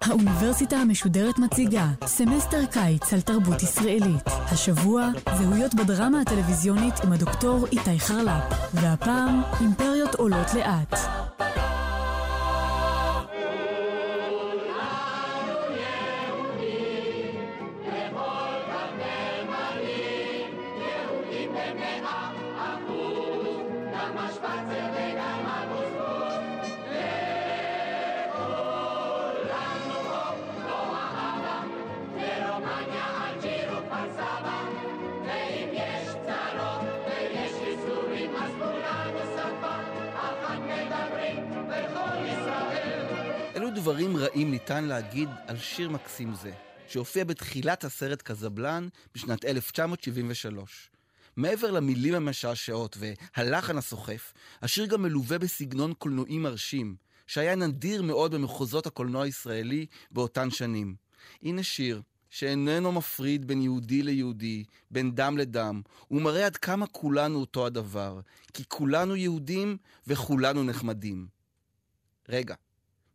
האוניברסיטה המשודרת מציגה סמסטר קיץ על תרבות ישראלית. השבוע, זהויות בדרמה הטלוויזיונית עם הדוקטור איתי חרל"פ, והפעם, אימפריות עולות לאט. דברים רעים ניתן להגיד על שיר מקסים זה, שהופיע בתחילת הסרט קזבלן בשנת 1973. מעבר למילים המשעשעות והלחן הסוחף, השיר גם מלווה בסגנון קולנועי מרשים, שהיה נדיר מאוד במחוזות הקולנוע הישראלי באותן שנים. הנה שיר שאיננו מפריד בין יהודי ליהודי, בין דם לדם, הוא מראה עד כמה כולנו אותו הדבר, כי כולנו יהודים וכולנו נחמדים. רגע,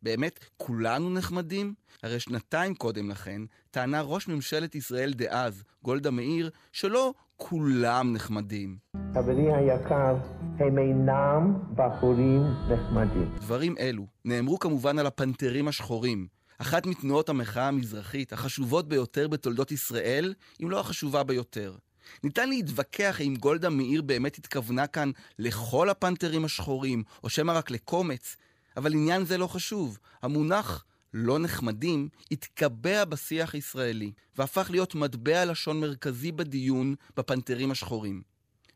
באמת כולנו נחמדים? הרי שנתיים קודם לכן טענה ראש ממשלת ישראל דאז, גולדה מאיר, שלא כולם נחמדים. חברי היקר, הם אינם בחורים נחמדים. דברים אלו נאמרו כמובן על הפנתרים השחורים, אחת מתנועות המחאה המזרחית החשובות ביותר בתולדות ישראל, אם לא החשובה ביותר. ניתן להתווכח אם גולדה מאיר באמת התכוונה כאן לכל הפנתרים השחורים, או שמא רק לקומץ, אבל עניין זה לא חשוב. המונח לא נחמדים התקבע בשיח הישראלי, והפך להיות מטבע לשון מרכזי בדיון בפנתרים השחורים.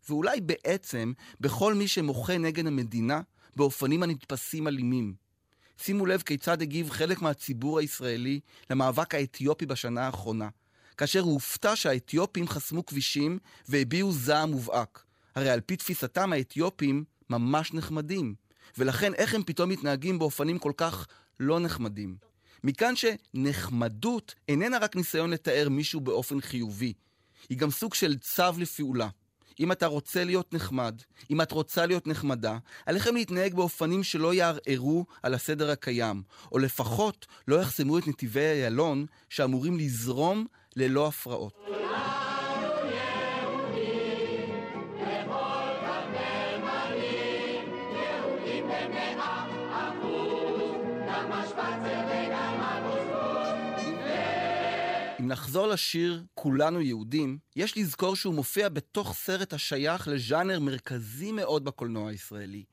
ואולי בעצם בכל מי שמוחה נגד המדינה באופנים הנתפסים אלימים. שימו לב כיצד הגיב חלק מהציבור הישראלי למאבק האתיופי בשנה האחרונה, כאשר הוא הופתע שהאתיופים חסמו כבישים והביעו זעם מובהק. הרי על פי תפיסתם האתיופים ממש נחמדים. ולכן איך הם פתאום מתנהגים באופנים כל כך לא נחמדים. מכאן שנחמדות איננה רק ניסיון לתאר מישהו באופן חיובי, היא גם סוג של צו לפעולה. אם אתה רוצה להיות נחמד, אם את רוצה להיות נחמדה, עליכם להתנהג באופנים שלא יערערו על הסדר הקיים, או לפחות לא יחסמו את נתיבי איילון שאמורים לזרום ללא הפרעות. נחזור לשיר "כולנו יהודים", יש לזכור שהוא מופיע בתוך סרט השייך לז'אנר מרכזי מאוד בקולנוע הישראלי,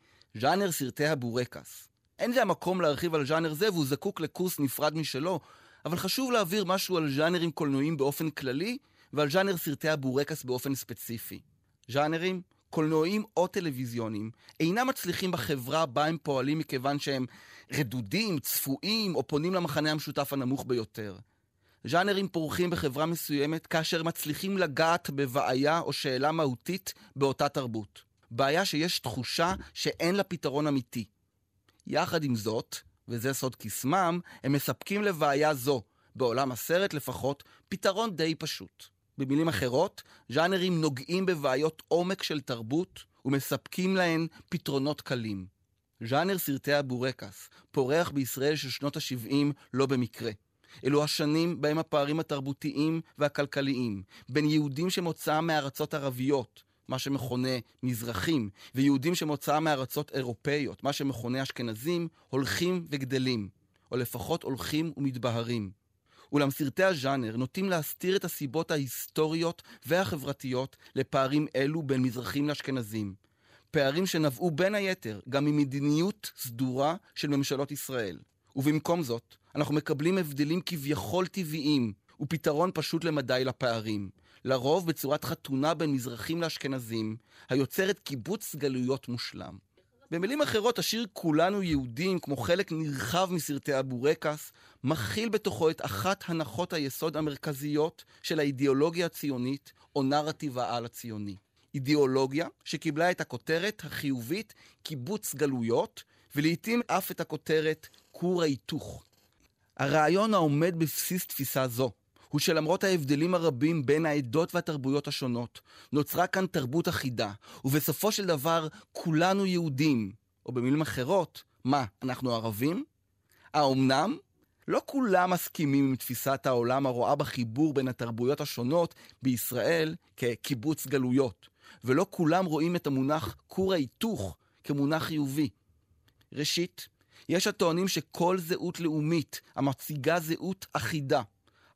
ז'אנר סרטי הבורקס. אין זה המקום להרחיב על ז'אנר זה והוא זקוק לקורס נפרד משלו, אבל חשוב להעביר משהו על ז'אנרים קולנועיים באופן כללי ועל ז'אנר סרטי הבורקס באופן ספציפי. ז'אנרים, קולנועיים או טלוויזיוניים, אינם מצליחים בחברה בה הם פועלים מכיוון שהם רדודים, צפויים או פונים למחנה המשותף הנמוך ביותר. ז'אנרים פורחים בחברה מסוימת כאשר מצליחים לגעת בבעיה או שאלה מהותית באותה תרבות. בעיה שיש תחושה שאין לה פתרון אמיתי. יחד עם זאת, וזה סוד קסמם, הם מספקים לבעיה זו, בעולם הסרט לפחות, פתרון די פשוט. במילים אחרות, ז'אנרים נוגעים בבעיות עומק של תרבות ומספקים להן פתרונות קלים. ז'אנר סרטי הבורקס פורח בישראל של שנות ה-70 לא במקרה. אלו השנים בהם הפערים התרבותיים והכלכליים בין יהודים שמוצאם מארצות ערביות, מה שמכונה מזרחים, ויהודים שמוצאם מארצות אירופאיות, מה שמכונה אשכנזים, הולכים וגדלים, או לפחות הולכים ומתבהרים. אולם סרטי הז'אנר נוטים להסתיר את הסיבות ההיסטוריות והחברתיות לפערים אלו בין מזרחים לאשכנזים. פערים שנבעו בין היתר גם ממדיניות סדורה של ממשלות ישראל. ובמקום זאת, אנחנו מקבלים הבדלים כביכול טבעיים ופתרון פשוט למדי לפערים, לרוב בצורת חתונה בין מזרחים לאשכנזים, היוצרת קיבוץ גלויות מושלם. במילים אחרות, השיר "כולנו יהודים", כמו חלק נרחב מסרטי הבורקס, מכיל בתוכו את אחת הנחות היסוד המרכזיות של האידיאולוגיה הציונית, או נרטיב העל הציוני. אידיאולוגיה שקיבלה את הכותרת החיובית קיבוץ גלויות, ולעיתים אף את הכותרת כור ההיתוך. הרעיון העומד בבסיס תפיסה זו הוא שלמרות ההבדלים הרבים בין העדות והתרבויות השונות, נוצרה כאן תרבות אחידה, ובסופו של דבר כולנו יהודים. או במילים אחרות, מה, אנחנו ערבים? האומנם? לא כולם מסכימים עם תפיסת העולם הרואה בחיבור בין התרבויות השונות בישראל כקיבוץ גלויות, ולא כולם רואים את המונח כור ההיתוך כמונח חיובי. ראשית, יש הטוענים שכל זהות לאומית המציגה זהות אחידה,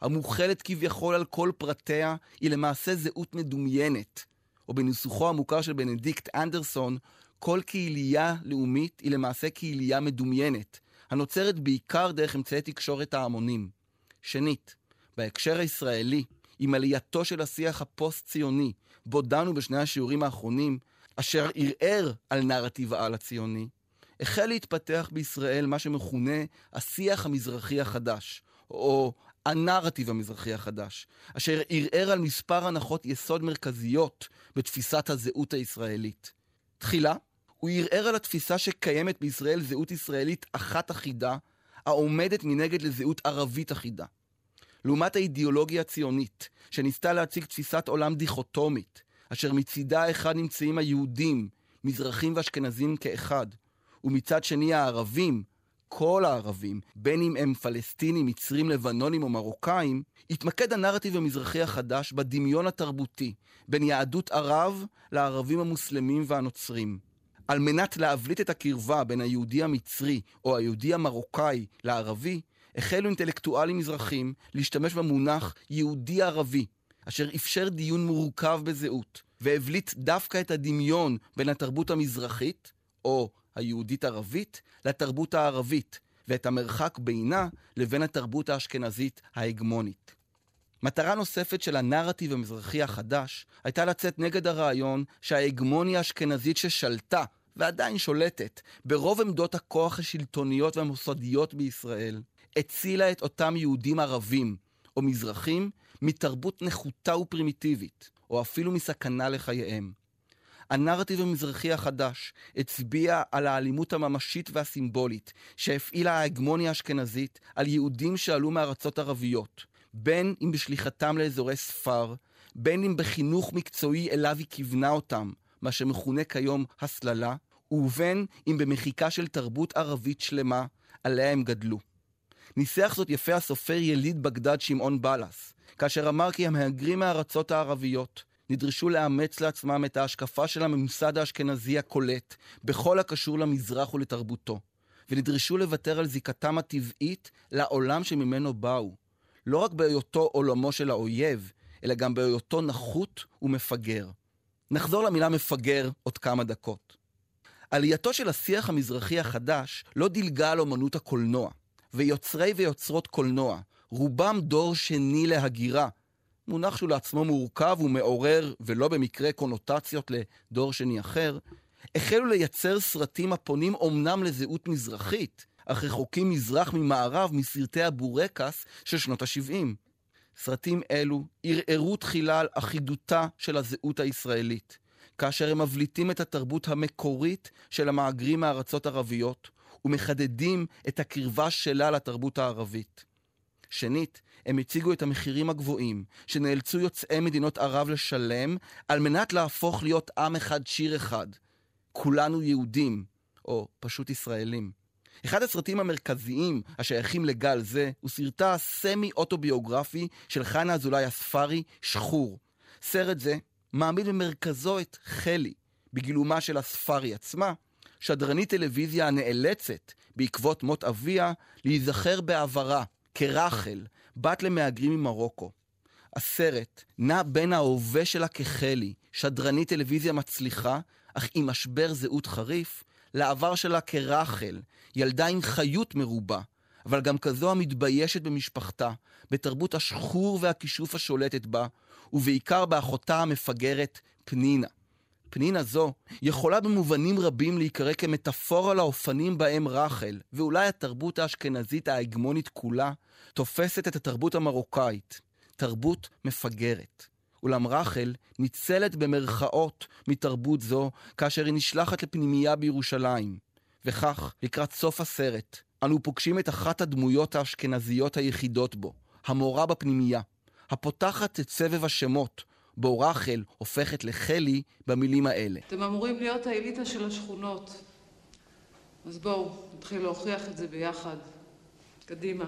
המוכלת כביכול על כל פרטיה, היא למעשה זהות מדומיינת. או בניסוחו המוכר של בנדיקט אנדרסון, כל קהילייה לאומית היא למעשה קהילייה מדומיינת, הנוצרת בעיקר דרך אמצעי תקשורת ההמונים. שנית, בהקשר הישראלי, עם עלייתו של השיח הפוסט-ציוני, בו דנו בשני השיעורים האחרונים, אשר ערער על נרטיב העל הציוני, החל להתפתח בישראל מה שמכונה השיח המזרחי החדש, או הנרטיב המזרחי החדש, אשר ערער על מספר הנחות יסוד מרכזיות בתפיסת הזהות הישראלית. תחילה, הוא ערער על התפיסה שקיימת בישראל זהות ישראלית אחת אחידה, העומדת מנגד לזהות ערבית אחידה. לעומת האידיאולוגיה הציונית, שניסתה להציג תפיסת עולם דיכוטומית, אשר מצידה האחד נמצאים היהודים, מזרחים ואשכנזים כאחד, ומצד שני הערבים, כל הערבים, בין אם הם פלסטינים, מצרים, לבנונים או מרוקאים, התמקד הנרטיב המזרחי החדש בדמיון התרבותי בין יהדות ערב לערבים המוסלמים והנוצרים. על מנת להבליט את הקרבה בין היהודי המצרי או היהודי המרוקאי לערבי, החלו אינטלקטואלים מזרחים להשתמש במונח יהודי ערבי, אשר אפשר דיון מורכב בזהות, והבליט דווקא את הדמיון בין התרבות המזרחית, או היהודית-ערבית, לתרבות הערבית, ואת המרחק בינה לבין התרבות האשכנזית ההגמונית. מטרה נוספת של הנרטיב המזרחי החדש הייתה לצאת נגד הרעיון שההגמוניה האשכנזית ששלטה ועדיין שולטת ברוב עמדות הכוח השלטוניות והמוסדיות בישראל, הצילה את אותם יהודים ערבים או מזרחים מתרבות נחותה ופרימיטיבית, או אפילו מסכנה לחייהם. הנרטיב המזרחי החדש הצביע על האלימות הממשית והסימבולית שהפעילה ההגמוניה האשכנזית על יהודים שעלו מארצות ערביות, בין אם בשליחתם לאזורי ספר, בין אם בחינוך מקצועי אליו היא כיוונה אותם, מה שמכונה כיום הסללה, ובין אם במחיקה של תרבות ערבית שלמה עליה הם גדלו. ניסח זאת יפה הסופר יליד בגדד שמעון בלס, כאשר אמר כי המהגרים מהארצות הערביות נדרשו לאמץ לעצמם את ההשקפה של הממסד האשכנזי הקולט בכל הקשור למזרח ולתרבותו, ונדרשו לוותר על זיקתם הטבעית לעולם שממנו באו, לא רק בהיותו עולמו של האויב, אלא גם בהיותו נחות ומפגר. נחזור למילה מפגר עוד כמה דקות. עלייתו של השיח המזרחי החדש לא דילגה על אומנות הקולנוע, ויוצרי ויוצרות קולנוע, רובם דור שני להגירה, מונח שהוא לעצמו מורכב ומעורר, ולא במקרה קונוטציות לדור שני אחר, החלו לייצר סרטים הפונים אומנם לזהות מזרחית, אך רחוקים מזרח ממערב מסרטי הבורקס של שנות ה-70. סרטים אלו ערערו תחילה על אחידותה של הזהות הישראלית, כאשר הם מבליטים את התרבות המקורית של המהגרים מארצות ערביות, ומחדדים את הקרבה שלה לתרבות הערבית. שנית, הם הציגו את המחירים הגבוהים שנאלצו יוצאי מדינות ערב לשלם על מנת להפוך להיות עם אחד, שיר אחד. כולנו יהודים, או פשוט ישראלים. אחד הסרטים המרכזיים השייכים לגל זה הוא סרטה הסמי-אוטוביוגרפי של חנה אזולאי הספארי, שחור. סרט זה מעמיד במרכזו את חלי, בגילומה של הספארי עצמה, שדרנית טלוויזיה הנאלצת, בעקבות מות אביה, להיזכר בעברה כרחל, בת למהגרים ממרוקו. הסרט נע בין ההווה שלה כחלי, שדרנית טלוויזיה מצליחה, אך עם משבר זהות חריף, לעבר שלה כרחל, ילדה עם חיות מרובה, אבל גם כזו המתביישת במשפחתה, בתרבות השחור והכישוף השולטת בה, ובעיקר באחותה המפגרת, פנינה. פנינה זו יכולה במובנים רבים להיקרא כמטאפורה לאופנים בהם רחל, ואולי התרבות האשכנזית ההגמונית כולה, תופסת את התרבות המרוקאית, תרבות מפגרת. אולם רחל ניצלת במרכאות מתרבות זו כאשר היא נשלחת לפנימייה בירושלים. וכך, לקראת סוף הסרט, אנו פוגשים את אחת הדמויות האשכנזיות היחידות בו, המורה בפנימייה, הפותחת את סבב השמות, בו רחל הופכת לחלי במילים האלה. אתם אמורים להיות האליטה של השכונות. אז בואו, נתחיל להוכיח את זה ביחד. קדימה.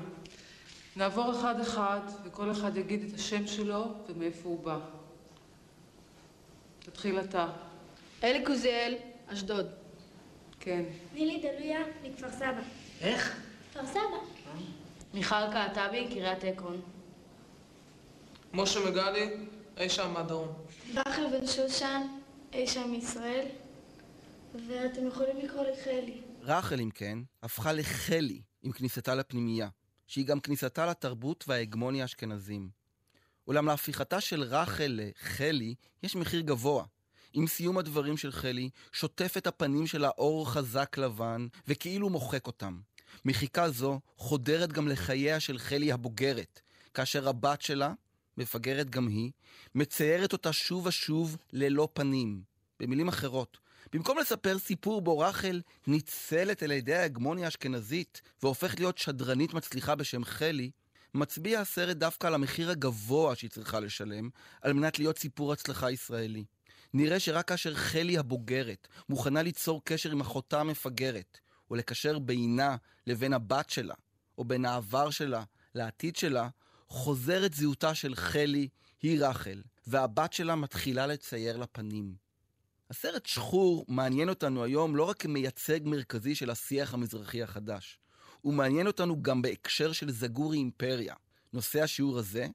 נעבור אחד-אחד, וכל אחד יגיד את השם שלו ומאיפה הוא בא. תתחיל אתה. אלי קוזיאל, אשדוד. כן. נילי דלויה, מכפר סבא. איך? כפר סבא. מיכל קעטבי, קריית עקרון. משה מגלי, אי שם מהדרום. רחל בן שושן, אי שם מישראל, ואתם יכולים לקרוא לי חלי. רחל, אם כן, הפכה לחלי עם כניסתה לפנימייה, שהיא גם כניסתה לתרבות וההגמוניה האשכנזים. אולם להפיכתה של רחל לחלי יש מחיר גבוה. עם סיום הדברים של חלי, שוטף את הפנים שלה אור חזק לבן, וכאילו מוחק אותם. מחיקה זו חודרת גם לחייה של חלי הבוגרת, כאשר הבת שלה, מפגרת גם היא, מציירת אותה שוב ושוב ללא פנים. במילים אחרות, במקום לספר סיפור בו רחל ניצלת על ידי ההגמוניה האשכנזית והופכת להיות שדרנית מצליחה בשם חלי, מצביע הסרט דווקא על המחיר הגבוה שהיא צריכה לשלם על מנת להיות סיפור הצלחה ישראלי. נראה שרק כאשר חלי הבוגרת מוכנה ליצור קשר עם אחותה המפגרת, ולקשר בינה לבין הבת שלה, או בין העבר שלה לעתיד שלה, חוזרת זהותה של חלי, היא רחל, והבת שלה מתחילה לצייר לה פנים. הסרט שחור מעניין אותנו היום לא רק כמייצג מרכזי של השיח המזרחי החדש, הוא מעניין אותנו גם בהקשר של זגורי אימפריה, נושא השיעור הזה,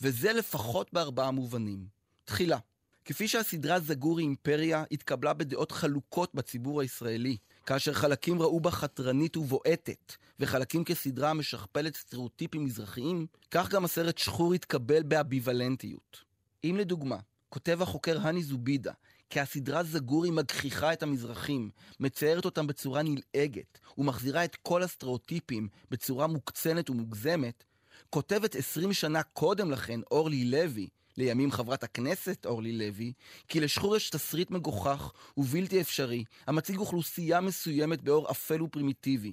וזה לפחות בארבעה מובנים. תחילה, כפי שהסדרה זגורי אימפריה התקבלה בדעות חלוקות בציבור הישראלי, כאשר חלקים ראו בה חתרנית ובועטת, וחלקים כסדרה המשכפלת סטריאוטיפים מזרחיים, כך גם הסרט שחור התקבל באביוולנטיות. אם לדוגמה, כותב החוקר הני זובידה, כי הסדרה זגורי מגחיכה את המזרחים, מציירת אותם בצורה נלעגת, ומחזירה את כל הסטריאוטיפים בצורה מוקצנת ומוגזמת, כותבת עשרים שנה קודם לכן אורלי לוי, לימים חברת הכנסת אורלי לוי, כי לשחור יש תסריט מגוחך ובלתי אפשרי, המציג אוכלוסייה מסוימת באור אפל ופרימיטיבי,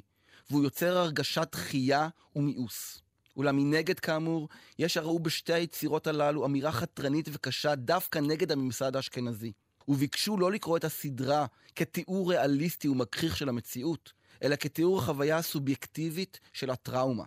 והוא יוצר הרגשת דחייה ומיאוס. אולם מנגד, כאמור, יש הראו בשתי היצירות הללו אמירה חתרנית וקשה דווקא נגד הממסד האשכנזי. וביקשו לא לקרוא את הסדרה כתיאור ריאליסטי ומגחיך של המציאות, אלא כתיאור החוויה הסובייקטיבית של הטראומה.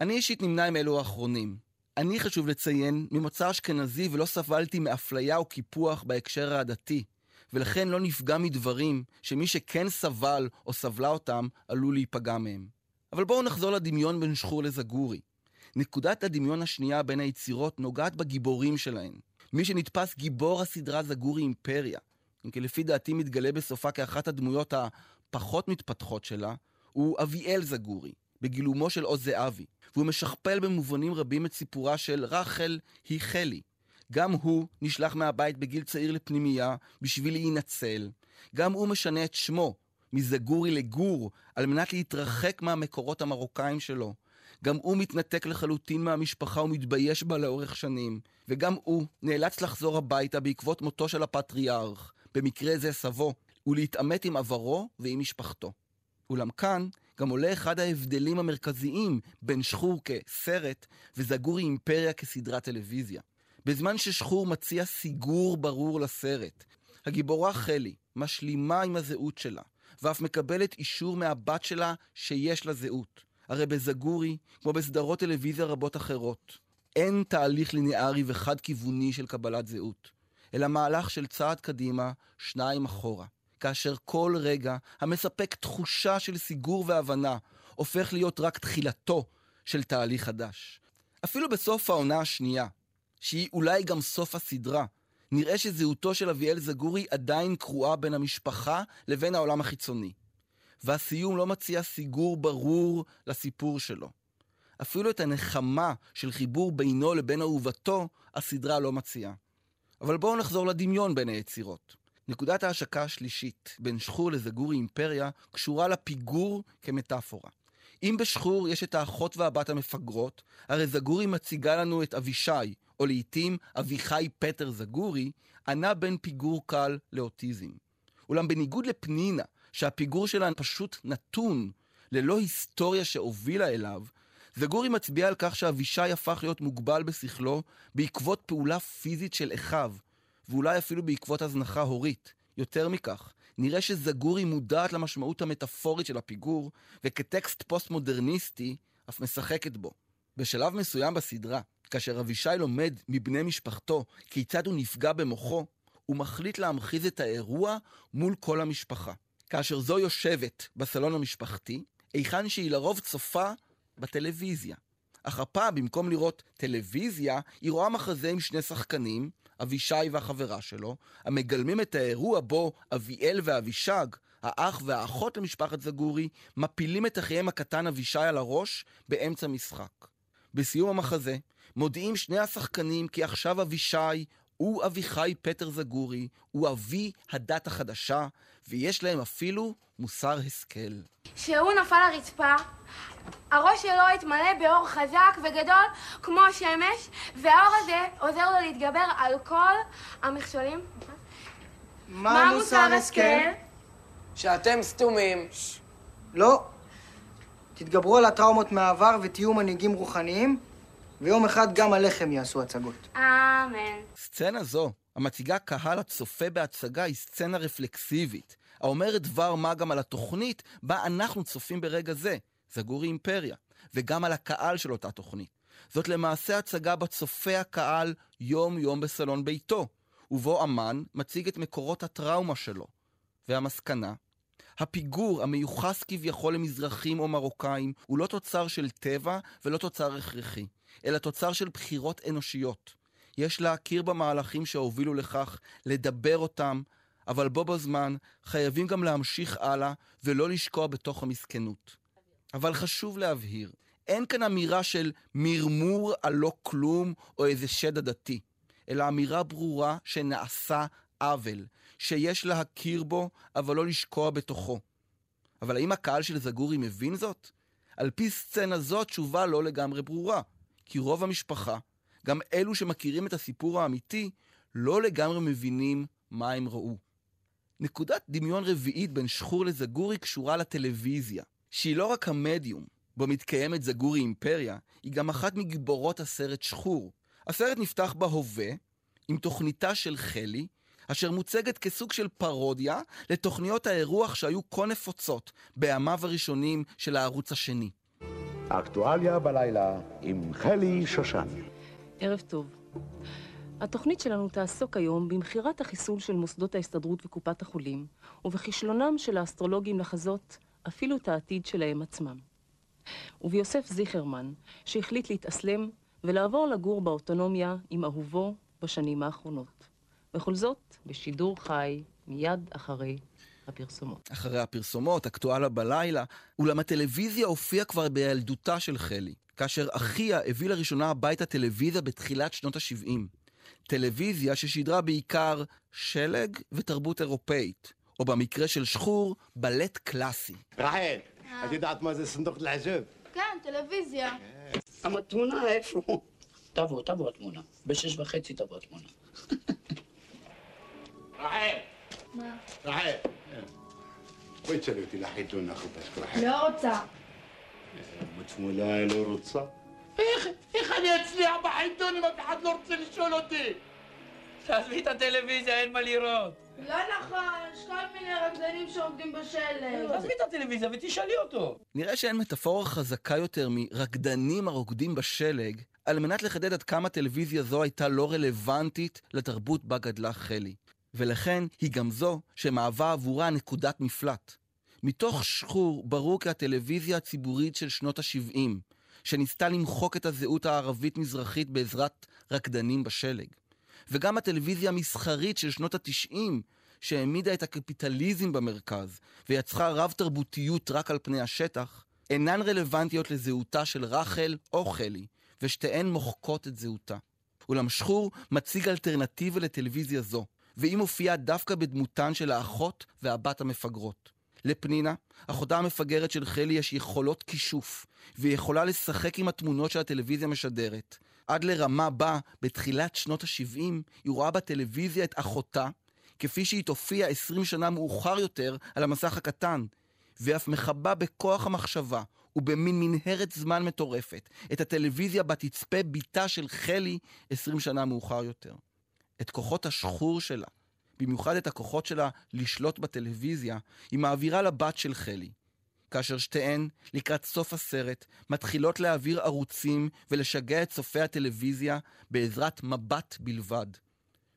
אני אישית נמנה עם אלו האחרונים. אני, חשוב לציין, ממוצא אשכנזי ולא סבלתי מאפליה או קיפוח בהקשר העדתי, ולכן לא נפגע מדברים שמי שכן סבל או סבלה אותם עלול להיפגע מהם. אבל בואו נחזור לדמיון בין שחור לזגורי. נקודת הדמיון השנייה בין היצירות נוגעת בגיבורים שלהן. מי שנתפס גיבור הסדרה זגורי אימפריה, אם כי לפי דעתי מתגלה בסופה כאחת הדמויות הפחות מתפתחות שלה, הוא אביאל זגורי, בגילומו של עוז זהבי, והוא משכפל במובנים רבים את סיפורה של רחל היא חלי. גם הוא נשלח מהבית בגיל צעיר לפנימייה בשביל להינצל. גם הוא משנה את שמו מזגורי לגור על מנת להתרחק מהמקורות המרוקאים שלו. גם הוא מתנתק לחלוטין מהמשפחה ומתבייש בה לאורך שנים. וגם הוא נאלץ לחזור הביתה בעקבות מותו של הפטריארך, במקרה זה סבו, ולהתעמת עם עברו ועם משפחתו. אולם כאן גם עולה אחד ההבדלים המרכזיים בין שחור כסרט וזגורי אימפריה כסדרת טלוויזיה. בזמן ששחור מציע סיגור ברור לסרט, הגיבורה חלי משלימה עם הזהות שלה, ואף מקבלת אישור מהבת שלה שיש לה זהות. הרי בזגורי, כמו בסדרות טלוויזיה רבות אחרות, אין תהליך ליניארי וחד-כיווני של קבלת זהות, אלא מהלך של צעד קדימה, שניים אחורה. כאשר כל רגע המספק תחושה של סיגור והבנה הופך להיות רק תחילתו של תהליך חדש. אפילו בסוף העונה השנייה, שהיא אולי גם סוף הסדרה, נראה שזהותו של אביאל זגורי עדיין קרועה בין המשפחה לבין העולם החיצוני. והסיום לא מציע סיגור ברור לסיפור שלו. אפילו את הנחמה של חיבור בינו לבין אהובתו, הסדרה לא מציעה. אבל בואו נחזור לדמיון בין היצירות. נקודת ההשקה השלישית, בין שחור לזגורי אימפריה, קשורה לפיגור כמטאפורה. אם בשחור יש את האחות והבת המפגרות, הרי זגורי מציגה לנו את אבישי, או לעתים אביחי פטר זגורי, ענה בין פיגור קל לאוטיזם. אולם בניגוד לפנינה, שהפיגור שלה פשוט נתון, ללא היסטוריה שהובילה אליו, זגורי מצביע על כך שאבישי הפך להיות מוגבל בשכלו בעקבות פעולה פיזית של אחיו, ואולי אפילו בעקבות הזנחה הורית. יותר מכך, נראה שזגורי מודעת למשמעות המטאפורית של הפיגור, וכטקסט פוסט-מודרניסטי, אף משחקת בו. בשלב מסוים בסדרה, כאשר אבישי לומד מבני משפחתו כיצד הוא נפגע במוחו, הוא מחליט להמחיז את האירוע מול כל המשפחה. כאשר זו יושבת בסלון המשפחתי, היכן שהיא לרוב צופה בטלוויזיה. אך הפעם, במקום לראות טלוויזיה, היא רואה מחזה עם שני שחקנים, אבישי והחברה שלו, המגלמים את האירוע בו אביאל ואבישג, האח והאחות למשפחת זגורי, מפילים את אחיהם הקטן אבישי על הראש באמצע משחק. בסיום המחזה, מודיעים שני השחקנים כי עכשיו אבישי הוא אביחי פטר זגורי, הוא אבי הדת החדשה, ויש להם אפילו מוסר השכל. כשהוא נפל לרצפה, הראש שלו התמלא באור חזק וגדול כמו השמש, והאור הזה עוזר לו להתגבר על כל המכשולים. מה מוסר השכל? שאתם סתומים. לא. תתגברו על הטראומות מהעבר ותהיו מנהיגים רוחניים, ויום אחד גם הלחם יעשו הצגות. אמן. סצנה זו, המציגה קהל הצופה בהצגה, היא סצנה רפלקסיבית, האומרת דבר מה גם על התוכנית בה אנחנו צופים ברגע זה, זגורי אימפריה, וגם על הקהל של אותה תוכנית. זאת למעשה הצגה בה צופה הקהל יום-יום בסלון ביתו, ובו אמן מציג את מקורות הטראומה שלו. והמסקנה, הפיגור המיוחס כביכול למזרחים או מרוקאים הוא לא תוצר של טבע ולא תוצר הכרחי, אלא תוצר של בחירות אנושיות. יש להכיר במהלכים שהובילו לכך, לדבר אותם, אבל בו בזמן חייבים גם להמשיך הלאה ולא לשקוע בתוך המסכנות. אבל חשוב להבהיר, אין כאן אמירה של מרמור על לא כלום או איזה שד עדתי, אלא אמירה ברורה שנעשה עוול, שיש להכיר בו, אבל לא לשקוע בתוכו. אבל האם הקהל של זגורי מבין זאת? על פי סצנה זו תשובה לא לגמרי ברורה, כי רוב המשפחה, גם אלו שמכירים את הסיפור האמיתי, לא לגמרי מבינים מה הם ראו. נקודת דמיון רביעית בין שחור לזגורי קשורה לטלוויזיה, שהיא לא רק המדיום בו מתקיימת זגורי אימפריה, היא גם אחת מגיבורות הסרט שחור. הסרט נפתח בהווה, עם תוכניתה של חלי, אשר מוצגת כסוג של פרודיה לתוכניות האירוח שהיו כה נפוצות בימיו הראשונים של הערוץ השני. האקטואליה בלילה עם חלי שושן. ערב טוב. התוכנית שלנו תעסוק היום במכירת החיסול של מוסדות ההסתדרות וקופת החולים, ובכישלונם של האסטרולוגים לחזות אפילו את העתיד שלהם עצמם. וביוסף זיכרמן, שהחליט להתאסלם ולעבור לגור באוטונומיה עם אהובו בשנים האחרונות. וכל זאת בשידור חי מיד אחרי הפרסומות. אחרי הפרסומות, אקטואליה בלילה, אולם הטלוויזיה הופיעה כבר בילדותה של חלי, כאשר אחיה הביא לראשונה הביתה טלוויזיה בתחילת שנות ה-70. טלוויזיה ששידרה בעיקר שלג ותרבות אירופאית, או במקרה של שחור, בלט קלאסי. רחל, את יודעת מה זה סנדוק לעזוב? כן, טלוויזיה. אבל התמונה איפה? תבוא, תבוא התמונה. בשש וחצי תבוא התמונה. רחל! מה? רחל! בואי תשאלי אותי לחיתון נאכל רחל. לא רוצה. בתמונה לא רוצה? איך, איך אני אצליח בחיתון אם אף אחד לא רוצה לשאול אותי? תעזבי את הטלוויזיה, אין מה לראות. לא נכון, יש כל מיני רקדנים שעומדים בשלג. תעזבי את הטלוויזיה ותשאלי אותו. נראה שאין מטאפורה חזקה יותר מרקדנים הרוקדים בשלג, על מנת לחדד עד כמה טלוויזיה זו הייתה לא רלוונטית לתרבות בה גדלה חלי. ולכן היא גם זו שמהווה עבורה נקודת מפלט. מתוך שחור ברור כי הטלוויזיה הציבורית של שנות ה-70, שניסתה למחוק את הזהות הערבית-מזרחית בעזרת רקדנים בשלג. וגם הטלוויזיה המסחרית של שנות ה-90, שהעמידה את הקפיטליזם במרכז ויצרה רב-תרבותיות רק על פני השטח, אינן רלוונטיות לזהותה של רחל או חלי, ושתיהן מוחקות את זהותה. אולם שחור מציג אלטרנטיבה לטלוויזיה זו, והיא מופיעה דווקא בדמותן של האחות והבת המפגרות. לפנינה, אחותה המפגרת של חלי, יש יכולות כישוף, והיא יכולה לשחק עם התמונות שהטלוויזיה משדרת. עד לרמה בה, בתחילת שנות ה-70, היא רואה בטלוויזיה את אחותה, כפי שהיא תופיע 20 שנה מאוחר יותר על המסך הקטן, ואף מכבה בכוח המחשבה ובמין מנהרת זמן מטורפת, את הטלוויזיה בה תצפה בתה של חלי 20 שנה מאוחר יותר. את כוחות השחור שלה, במיוחד את הכוחות שלה לשלוט בטלוויזיה, היא מעבירה לבת של חלי. כאשר שתיהן, לקראת סוף הסרט, מתחילות להעביר ערוצים ולשגע את צופי הטלוויזיה בעזרת מבט בלבד.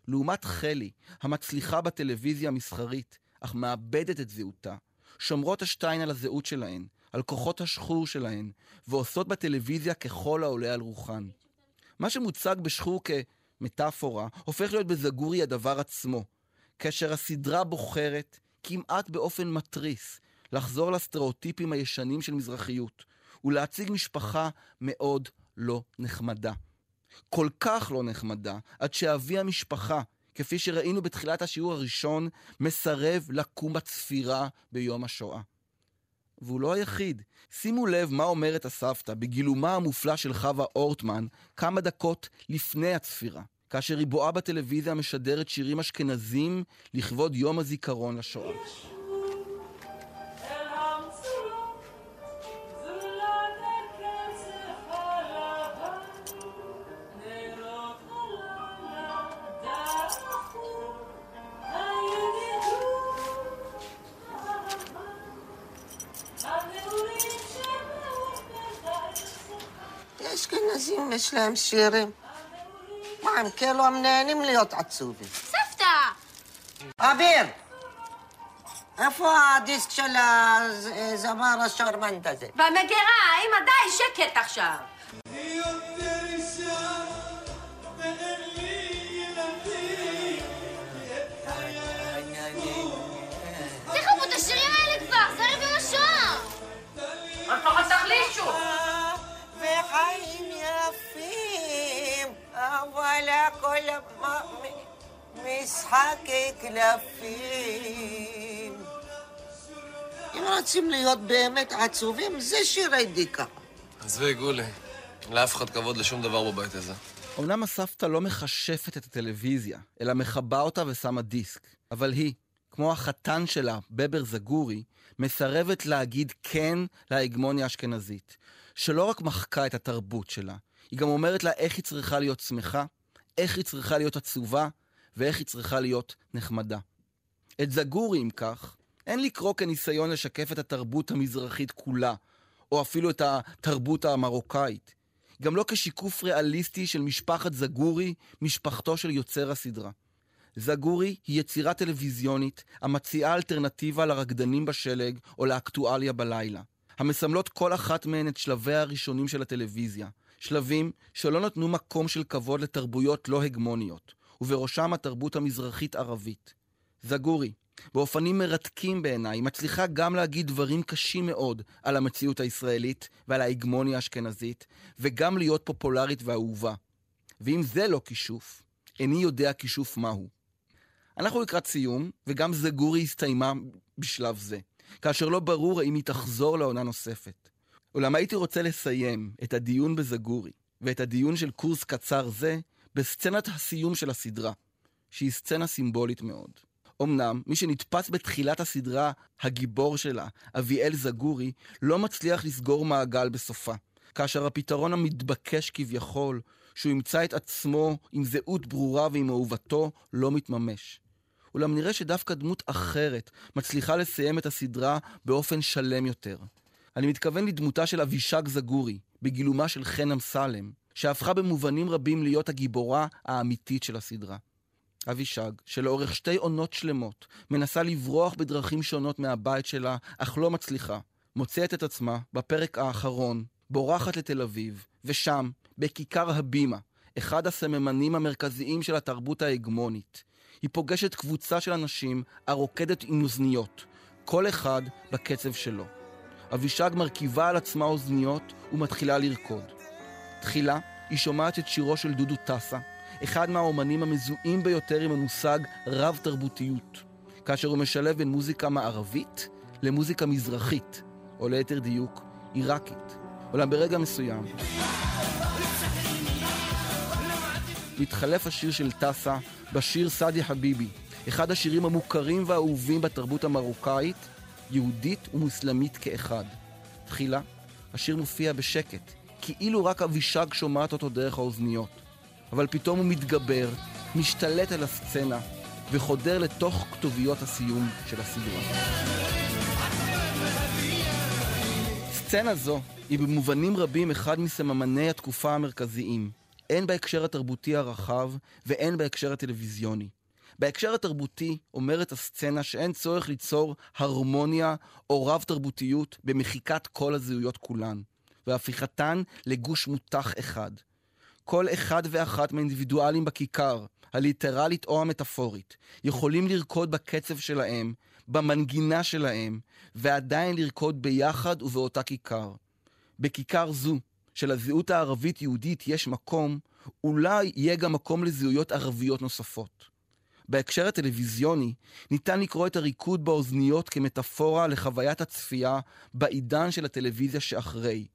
לעומת חלי, המצליחה בטלוויזיה המסחרית, אך מאבדת את זהותה, שומרות השתיים על הזהות שלהן, על כוחות השחור שלהן, ועושות בטלוויזיה ככל העולה על רוחן. מה שמוצג בשחור כמטאפורה, הופך להיות בזגורי הדבר עצמו, כאשר הסדרה בוחרת, כמעט באופן מתריס, לחזור לסטריאוטיפים הישנים של מזרחיות, ולהציג משפחה מאוד לא נחמדה. כל כך לא נחמדה, עד שאבי המשפחה, כפי שראינו בתחילת השיעור הראשון, מסרב לקום בצפירה ביום השואה. והוא לא היחיד. שימו לב מה אומרת הסבתא בגילומה המופלא של חווה אורטמן כמה דקות לפני הצפירה, כאשר היא בואה בטלוויזיה משדרת שירים אשכנזים לכבוד יום הזיכרון לשואה. אשכנזים יש להם שירים. הם כאילו הם נהנים להיות עצובים. סבתא! אביר! איפה הדיסק של הזמר השרמנט הזה? במגירה, אמא די, שקט עכשיו. תחכו משחק קלפים. אם רוצים להיות באמת עצובים, זה שירי דיקה. עזבי, גולי. לאף אחד כבוד לשום דבר בבית הזה. אמנם הסבתא לא מכשפת את הטלוויזיה, אלא מכבה אותה ושמה דיסק. אבל היא, כמו החתן שלה, בבר זגורי, מסרבת להגיד כן להגמוניה האשכנזית, שלא רק מחקה את התרבות שלה, היא גם אומרת לה איך היא צריכה להיות שמחה, איך היא צריכה להיות עצובה, ואיך היא צריכה להיות נחמדה. את זגורי, אם כך, אין לקרוא כניסיון לשקף את התרבות המזרחית כולה, או אפילו את התרבות המרוקאית. גם לא כשיקוף ריאליסטי של משפחת זגורי, משפחתו של יוצר הסדרה. זגורי היא יצירה טלוויזיונית המציעה אלטרנטיבה לרקדנים בשלג או לאקטואליה בלילה. המסמלות כל אחת מהן את שלביה הראשונים של הטלוויזיה. שלבים שלא נתנו מקום של כבוד לתרבויות לא הגמוניות, ובראשם התרבות המזרחית-ערבית. זגורי, באופנים מרתקים בעיניי, מצליחה גם להגיד דברים קשים מאוד על המציאות הישראלית ועל ההגמוניה האשכנזית, וגם להיות פופולרית ואהובה. ואם זה לא כישוף, איני יודע כישוף מהו. אנחנו לקראת סיום, וגם זגורי הסתיימה בשלב זה, כאשר לא ברור האם היא תחזור לעונה נוספת. אולם הייתי רוצה לסיים את הדיון בזגורי, ואת הדיון של קורס קצר זה, בסצנת הסיום של הסדרה, שהיא סצנה סימבולית מאוד. אמנם, מי שנתפס בתחילת הסדרה, הגיבור שלה, אביאל זגורי, לא מצליח לסגור מעגל בסופה, כאשר הפתרון המתבקש כביכול, שהוא ימצא את עצמו עם זהות ברורה ועם אהובתו, לא מתממש. אולם נראה שדווקא דמות אחרת מצליחה לסיים את הסדרה באופן שלם יותר. אני מתכוון לדמותה של אבישג זגורי, בגילומה של חן אמסלם, שהפכה במובנים רבים להיות הגיבורה האמיתית של הסדרה. אבישג, שלאורך שתי עונות שלמות מנסה לברוח בדרכים שונות מהבית שלה, אך לא מצליחה, מוצאת את עצמה, בפרק האחרון, בורחת לתל אביב, ושם, בכיכר הבימה, אחד הסממנים המרכזיים של התרבות ההגמונית, היא פוגשת קבוצה של אנשים הרוקדת עם אוזניות, כל אחד בקצב שלו. אבישג מרכיבה על עצמה אוזניות ומתחילה לרקוד. תחילה היא שומעת את שירו של דודו טסה, אחד מהאומנים המזוהים ביותר עם המושג רב-תרבותיות, כאשר הוא משלב בין מוזיקה מערבית למוזיקה מזרחית, או ליתר דיוק, עיראקית. אולם ברגע מסוים מתחלף השיר של טסה בשיר סעדי חביבי, אחד השירים המוכרים והאהובים בתרבות המרוקאית, יהודית ומוסלמית כאחד. תחילה, השיר מופיע בשקט, כאילו רק אבישג שומעת אותו דרך האוזניות. אבל פתאום הוא מתגבר, משתלט על הסצנה, וחודר לתוך כתוביות הסיום של הסדרה. סצנה זו היא במובנים רבים אחד מסממני התקופה המרכזיים, הן בהקשר התרבותי הרחב והן בהקשר הטלוויזיוני. בהקשר התרבותי אומרת הסצנה שאין צורך ליצור הרמוניה או רב-תרבותיות במחיקת כל הזהויות כולן, והפיכתן לגוש מותח אחד. כל אחד ואחת מהאינדיבידואלים בכיכר, הליטרלית או המטאפורית, יכולים לרקוד בקצב שלהם, במנגינה שלהם, ועדיין לרקוד ביחד ובאותה כיכר. בכיכר זו, של הזהות הערבית-יהודית יש מקום, אולי יהיה גם מקום לזהויות ערביות נוספות. בהקשר הטלוויזיוני, ניתן לקרוא את הריקוד באוזניות כמטאפורה לחוויית הצפייה בעידן של הטלוויזיה שאחרי.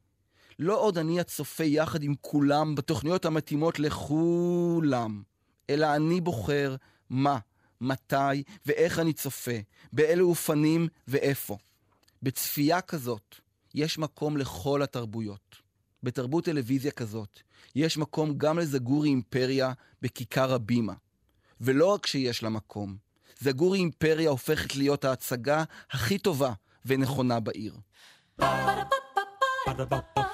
לא עוד אני הצופה יחד עם כולם בתוכניות המתאימות לכולם, אלא אני בוחר מה, מתי ואיך אני צופה, באילו אופנים ואיפה. בצפייה כזאת יש מקום לכל התרבויות. בתרבות טלוויזיה כזאת יש מקום גם לזגורי אימפריה בכיכר הבימה. ולא רק שיש לה מקום, זגורי אימפריה הופכת להיות ההצגה הכי טובה ונכונה בעיר.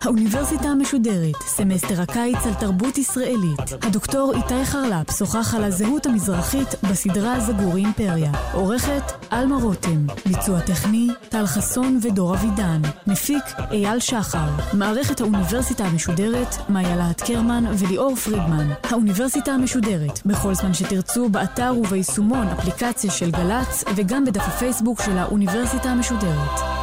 האוניברסיטה המשודרת, סמסטר הקיץ על תרבות ישראלית. הדוקטור איתי חרל"פ שוחח על הזהות המזרחית בסדרה זגור אימפריה. עורכת אלמה רותם. ביצוע טכני טל חסון ודור אבידן. מפיק אייל שחר. מערכת האוניברסיטה המשודרת מאיה להט קרמן וליאור פרידמן. האוניברסיטה המשודרת, בכל זמן שתרצו, באתר וביישומון אפליקציה של גל"צ וגם בדף הפייסבוק של האוניברסיטה המשודרת.